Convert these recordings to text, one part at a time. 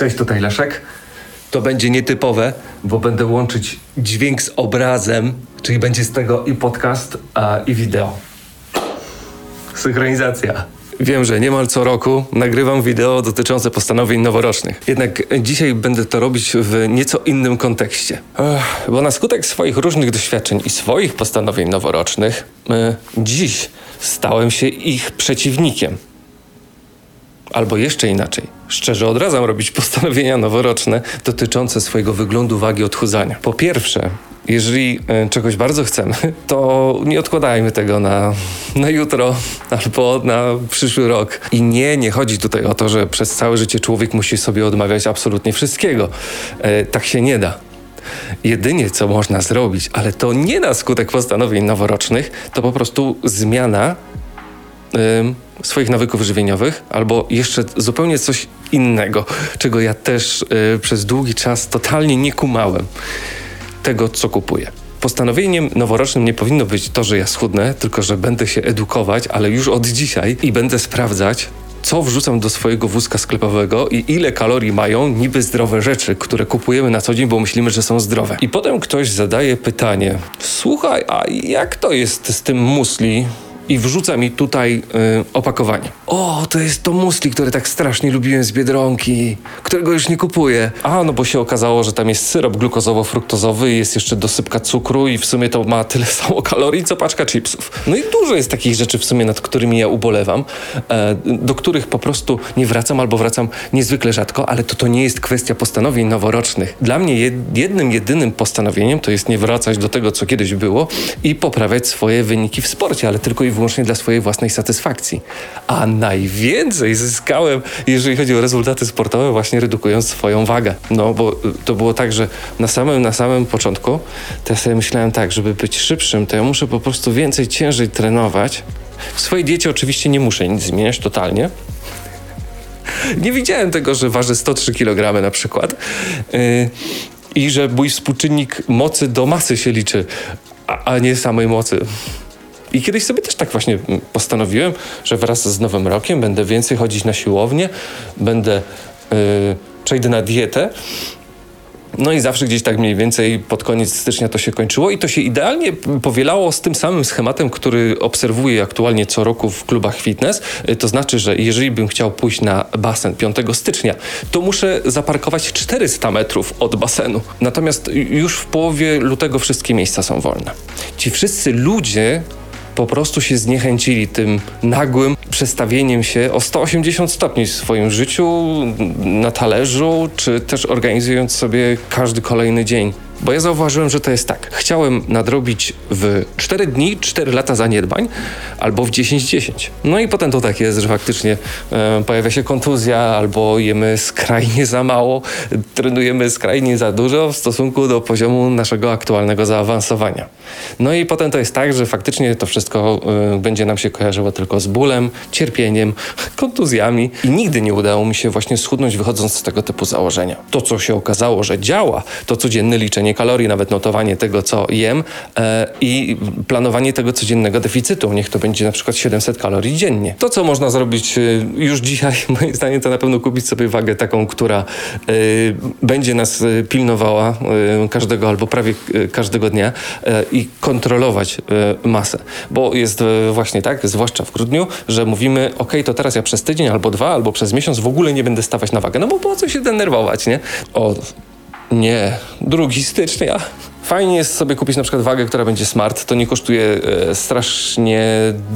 Cześć, tutaj Leszek. To będzie nietypowe, bo będę łączyć dźwięk z obrazem, czyli będzie z tego i podcast, a, i wideo. Synchronizacja. Wiem, że niemal co roku nagrywam wideo dotyczące postanowień noworocznych. Jednak dzisiaj będę to robić w nieco innym kontekście. Ech, bo na skutek swoich różnych doświadczeń i swoich postanowień noworocznych, y, dziś stałem się ich przeciwnikiem. Albo jeszcze inaczej, szczerze odradzam robić postanowienia noworoczne dotyczące swojego wyglądu, wagi, odchudzania. Po pierwsze, jeżeli e, czegoś bardzo chcemy, to nie odkładajmy tego na, na jutro albo na przyszły rok. I nie, nie chodzi tutaj o to, że przez całe życie człowiek musi sobie odmawiać absolutnie wszystkiego. E, tak się nie da. Jedynie co można zrobić, ale to nie na skutek postanowień noworocznych, to po prostu zmiana ym, swoich nawyków żywieniowych, albo jeszcze zupełnie coś innego, czego ja też y, przez długi czas totalnie nie kumałem tego, co kupuję. Postanowieniem noworocznym nie powinno być to, że ja schudnę, tylko że będę się edukować, ale już od dzisiaj i będę sprawdzać, co wrzucam do swojego wózka sklepowego i ile kalorii mają niby zdrowe rzeczy, które kupujemy na co dzień, bo myślimy, że są zdrowe. I potem ktoś zadaje pytanie: Słuchaj, a jak to jest z tym musli? I wrzuca mi tutaj y, opakowanie. O, to jest to musli, które tak strasznie lubiłem z Biedronki, którego już nie kupuję. A, no bo się okazało, że tam jest syrop glukozowo-fruktozowy, jest jeszcze dosypka cukru i w sumie to ma tyle samo kalorii, co paczka chipsów. No i dużo jest takich rzeczy w sumie, nad którymi ja ubolewam, e, do których po prostu nie wracam albo wracam niezwykle rzadko, ale to to nie jest kwestia postanowień noworocznych. Dla mnie jed, jednym, jedynym postanowieniem to jest nie wracać do tego, co kiedyś było i poprawiać swoje wyniki w sporcie, ale tylko i wyłącznie dla swojej własnej satysfakcji. A najwięcej zyskałem, jeżeli chodzi o rezultaty sportowe, właśnie redukując swoją wagę. No bo to było tak, że na samym, na samym początku to ja sobie myślałem tak, żeby być szybszym, to ja muszę po prostu więcej, ciężej trenować. W swojej diecie oczywiście nie muszę nic zmieniać totalnie, nie widziałem tego, że waży 103 kg na przykład yy, i że mój współczynnik mocy do masy się liczy, a, a nie samej mocy. I kiedyś sobie też tak właśnie postanowiłem, że wraz z Nowym Rokiem będę więcej chodzić na siłownię, będę yy, przejdę na dietę. No i zawsze gdzieś tak mniej więcej pod koniec stycznia to się kończyło i to się idealnie powielało z tym samym schematem, który obserwuję aktualnie co roku w klubach fitness. To znaczy, że jeżeli bym chciał pójść na basen 5 stycznia, to muszę zaparkować 400 metrów od basenu. Natomiast już w połowie lutego wszystkie miejsca są wolne. Ci wszyscy ludzie, po prostu się zniechęcili tym nagłym przestawieniem się o 180 stopni w swoim życiu, na talerzu, czy też organizując sobie każdy kolejny dzień. Bo ja zauważyłem, że to jest tak. Chciałem nadrobić w 4 dni 4 lata zaniedbań albo w 10-10. No i potem to tak jest, że faktycznie e, pojawia się kontuzja albo jemy skrajnie za mało, trenujemy skrajnie za dużo w stosunku do poziomu naszego aktualnego zaawansowania. No i potem to jest tak, że faktycznie to wszystko e, będzie nam się kojarzyło tylko z bólem, cierpieniem, kontuzjami i nigdy nie udało mi się właśnie schudnąć wychodząc z tego typu założenia. To, co się okazało, że działa, to codzienne liczenie liczenie kalorii, nawet notowanie tego, co jem e, i planowanie tego codziennego deficytu. Niech to będzie na przykład 700 kalorii dziennie. To, co można zrobić e, już dzisiaj, moim zdaniem, to na pewno kupić sobie wagę taką, która e, będzie nas pilnowała każdego albo prawie każdego dnia i kontrolować masę. Bo jest właśnie tak, zwłaszcza w grudniu, że mówimy, ok, to teraz ja przez tydzień albo dwa, albo przez miesiąc w ogóle nie będę stawać na wagę. No bo po co się denerwować, nie? O, nie, 2 stycznia. Fajnie jest sobie kupić na przykład wagę, która będzie smart. To nie kosztuje e, strasznie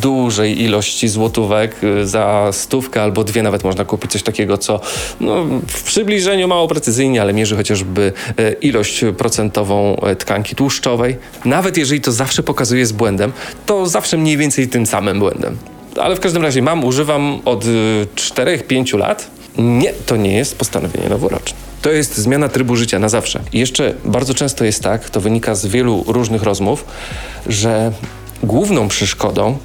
dużej ilości złotówek. E, za stówkę albo dwie nawet można kupić coś takiego, co no, w przybliżeniu mało precyzyjnie, ale mierzy chociażby e, ilość procentową e, tkanki tłuszczowej. Nawet jeżeli to zawsze pokazuje z błędem, to zawsze mniej więcej tym samym błędem. Ale w każdym razie mam, używam od 4-5 e, lat. Nie, to nie jest postanowienie noworoczne. To jest zmiana trybu życia na zawsze. I jeszcze bardzo często jest tak, to wynika z wielu różnych rozmów, że główną przeszkodą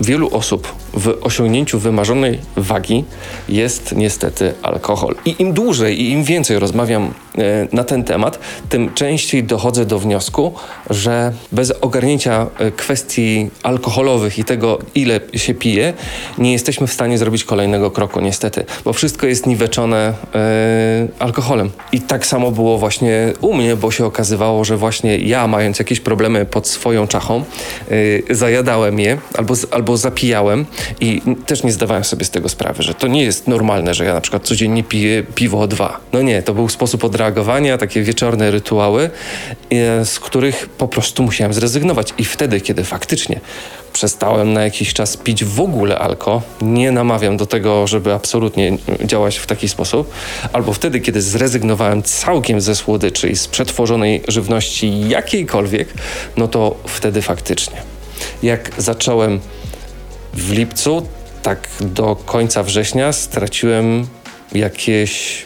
wielu osób w osiągnięciu wymarzonej wagi jest niestety alkohol. I im dłużej i im więcej rozmawiam e, na ten temat, tym częściej dochodzę do wniosku, że bez ogarnięcia e, kwestii alkoholowych i tego, ile się pije, nie jesteśmy w stanie zrobić kolejnego kroku, niestety, bo wszystko jest niweczone e, alkoholem. I tak samo było właśnie u mnie, bo się okazywało, że właśnie ja, mając jakieś problemy pod swoją czachą, zajadałem je albo, albo zapijałem i też nie zdawałem sobie z tego sprawy, że to nie jest normalne, że ja na przykład codziennie piję piwo dwa. No nie, to był sposób odreagowania, takie wieczorne rytuały, e, z których po prostu musiałem zrezygnować. I wtedy, kiedy faktycznie przestałem na jakiś czas pić w ogóle alko, nie namawiam do tego, żeby absolutnie działać w taki sposób, albo wtedy, kiedy zrezygnowałem całkiem ze słodyczy i z przetworzonej żywności jakiejkolwiek, no to wtedy faktycznie. Jak zacząłem w lipcu, tak do końca września, straciłem jakieś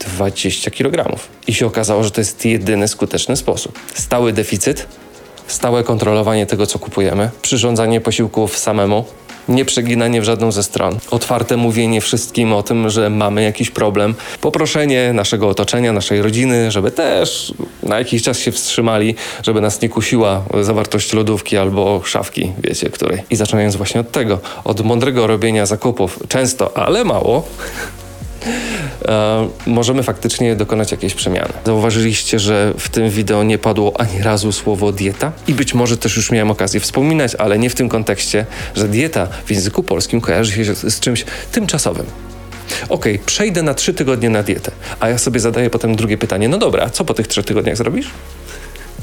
20 kg. I się okazało, że to jest jedyny skuteczny sposób. Stały deficyt, stałe kontrolowanie tego, co kupujemy, przyrządzanie posiłków samemu, nieprzeginanie w żadną ze stron, otwarte mówienie wszystkim o tym, że mamy jakiś problem, poproszenie naszego otoczenia, naszej rodziny, żeby też na jakiś czas się wstrzymali, żeby nas nie kusiła zawartość lodówki albo szafki, wiecie, której. I zaczynając właśnie od tego, od mądrego robienia zakupów, często, ale mało, możemy faktycznie dokonać jakiejś przemiany. Zauważyliście, że w tym wideo nie padło ani razu słowo dieta? I być może też już miałem okazję wspominać, ale nie w tym kontekście, że dieta w języku polskim kojarzy się z, czymś tymczasowym. Okay, przejdę na trzy tygodnie na dietę, a ja sobie zadaję potem drugie pytanie. No dobra, co po tych trzech tygodniach zrobisz?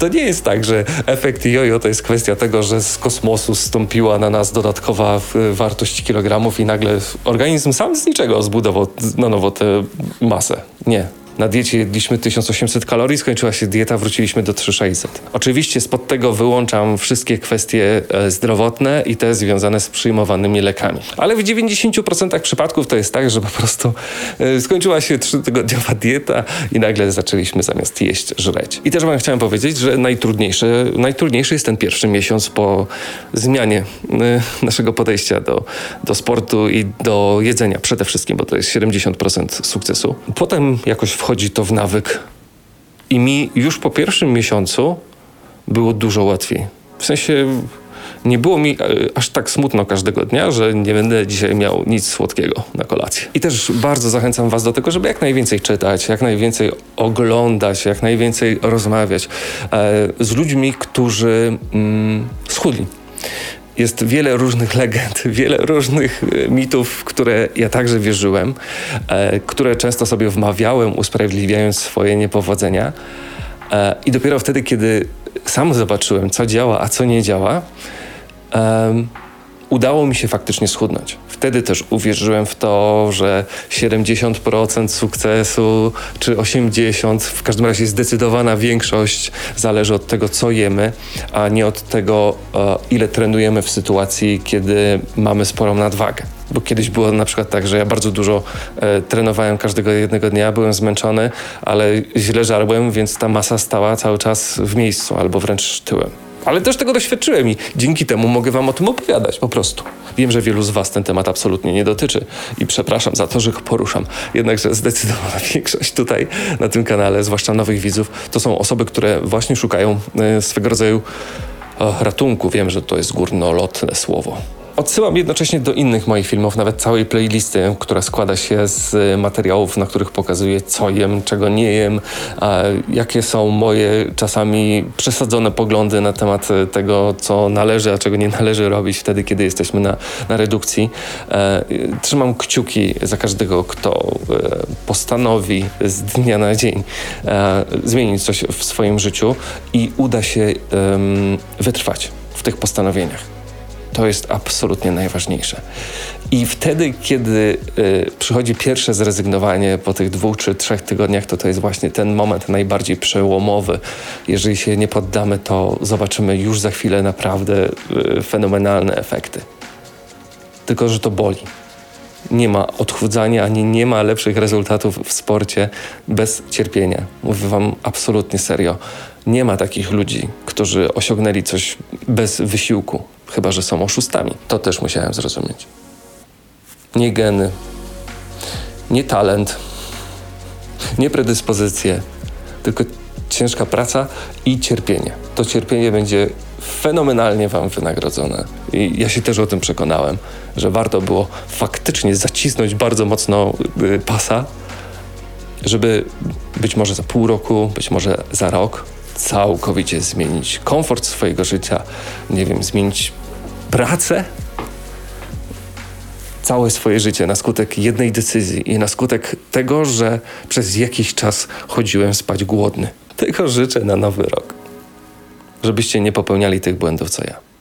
To nie jest tak, że efekt jojo to jest kwestia tego, że z kosmosu stąpiła na nas dodatkowa wartość kilogramów i nagle organizm sam z niczego zbudował na nowo tę masę. Nie, na diecie jedliśmy 1800 kalorii, skończyła się dieta, wróciliśmy do 3600. Oczywiście spod tego wyłączam wszystkie kwestie e, zdrowotne i te związane z przyjmowanymi lekami. Ale w 90% przypadków to jest tak, że po prostu e, skończyła się trzytygodniowa dieta i nagle zaczęliśmy zamiast jeść żreć. I też wam chciałem powiedzieć, że najtrudniejszy, najtrudniejszy jest ten pierwszy miesiąc po zmianie e, naszego podejścia do, do sportu i do jedzenia przede wszystkim, bo to jest 70% sukcesu. Potem jakoś wchodzi to w nawyk. I mi już po pierwszym miesiącu było dużo łatwiej. W sensie nie było mi e, aż tak smutno każdego dnia, że nie będę dzisiaj miał nic słodkiego na kolację. I też bardzo zachęcam Was do tego, żeby jak najwięcej czytać, jak najwięcej oglądać, jak najwięcej rozmawiać e, z ludźmi, którzy mm, schudli jest wiele różnych legend, wiele różnych e, mitów, w które ja także wierzyłem, e, które często sobie wmawiałem, usprawiedliwiając swoje niepowodzenia. E, I dopiero wtedy, kiedy sam zobaczyłem, co działa, a co nie działa, udało mi się faktycznie schudnąć. Wtedy też uwierzyłem w to, że 70% sukcesu czy 80%, w każdym razie zdecydowana większość zależy od tego, co jemy, a nie od tego, e, ile trenujemy w sytuacji, kiedy mamy sporą nadwagę. Bo kiedyś było na przykład tak, że ja bardzo dużo e, trenowałem każdego jednego dnia, byłem zmęczony, ale źle żarłem, więc ta masa stała cały czas w miejscu albo wręcz tyłem. Ale też tego doświadczyłem i dzięki temu mogę Wam o tym opowiadać po prostu. Wiem, że wielu z Was ten temat absolutnie nie dotyczy i przepraszam za to, że go poruszam. Jednakże zdecydowana większość tutaj na tym kanale, zwłaszcza nowych widzów, to są osoby, które właśnie szukają e, swego rodzaju ratunku. Wiem, że to jest górnolotne słowo Odsyłam jednocześnie do innych moich filmów, nawet całej playlisty, która składa się z materiałów, na których pokazuję, co jem, czego nie jem, jakie są moje czasami przesadzone poglądy na temat tego, co należy, a czego nie należy robić wtedy, kiedy jesteśmy na, na redukcji. E, trzymam kciuki za każdego, kto postanowi z dnia na dzień e, zmienić coś w swoim życiu i uda się wytrwać w tych postanowieniach. To jest absolutnie najważniejsze. I wtedy, kiedy y, przychodzi pierwsze zrezygnowanie po tych dwóch czy trzech tygodniach, to to jest właśnie ten moment najbardziej przełomowy. Jeżeli się nie poddamy, to zobaczymy już za chwilę naprawdę y, fenomenalne efekty. Tylko, że to boli. Nie ma odchudzania, ani nie ma lepszych rezultatów w sporcie bez cierpienia. Mówię Wam absolutnie serio. Nie ma takich ludzi, którzy osiągnęli coś bez wysiłku Chyba, że są oszustami. To też musiałem zrozumieć. Nie geny, nie talent, nie predyspozycje, tylko ciężka praca i cierpienie. To cierpienie będzie fenomenalnie Wam wynagrodzone. I ja się też o tym przekonałem, że warto było faktycznie zacisnąć bardzo mocno y, pasa, żeby być może za pół roku, być może za rok całkowicie zmienić komfort swojego życia, nie wiem, zmienić pracę, całe swoje życie na skutek jednej decyzji i na skutek tego, że przez jakiś czas chodziłem spać głodny. Tego życzę na nowy rok. Żebyście nie popełniali tych błędów co ja.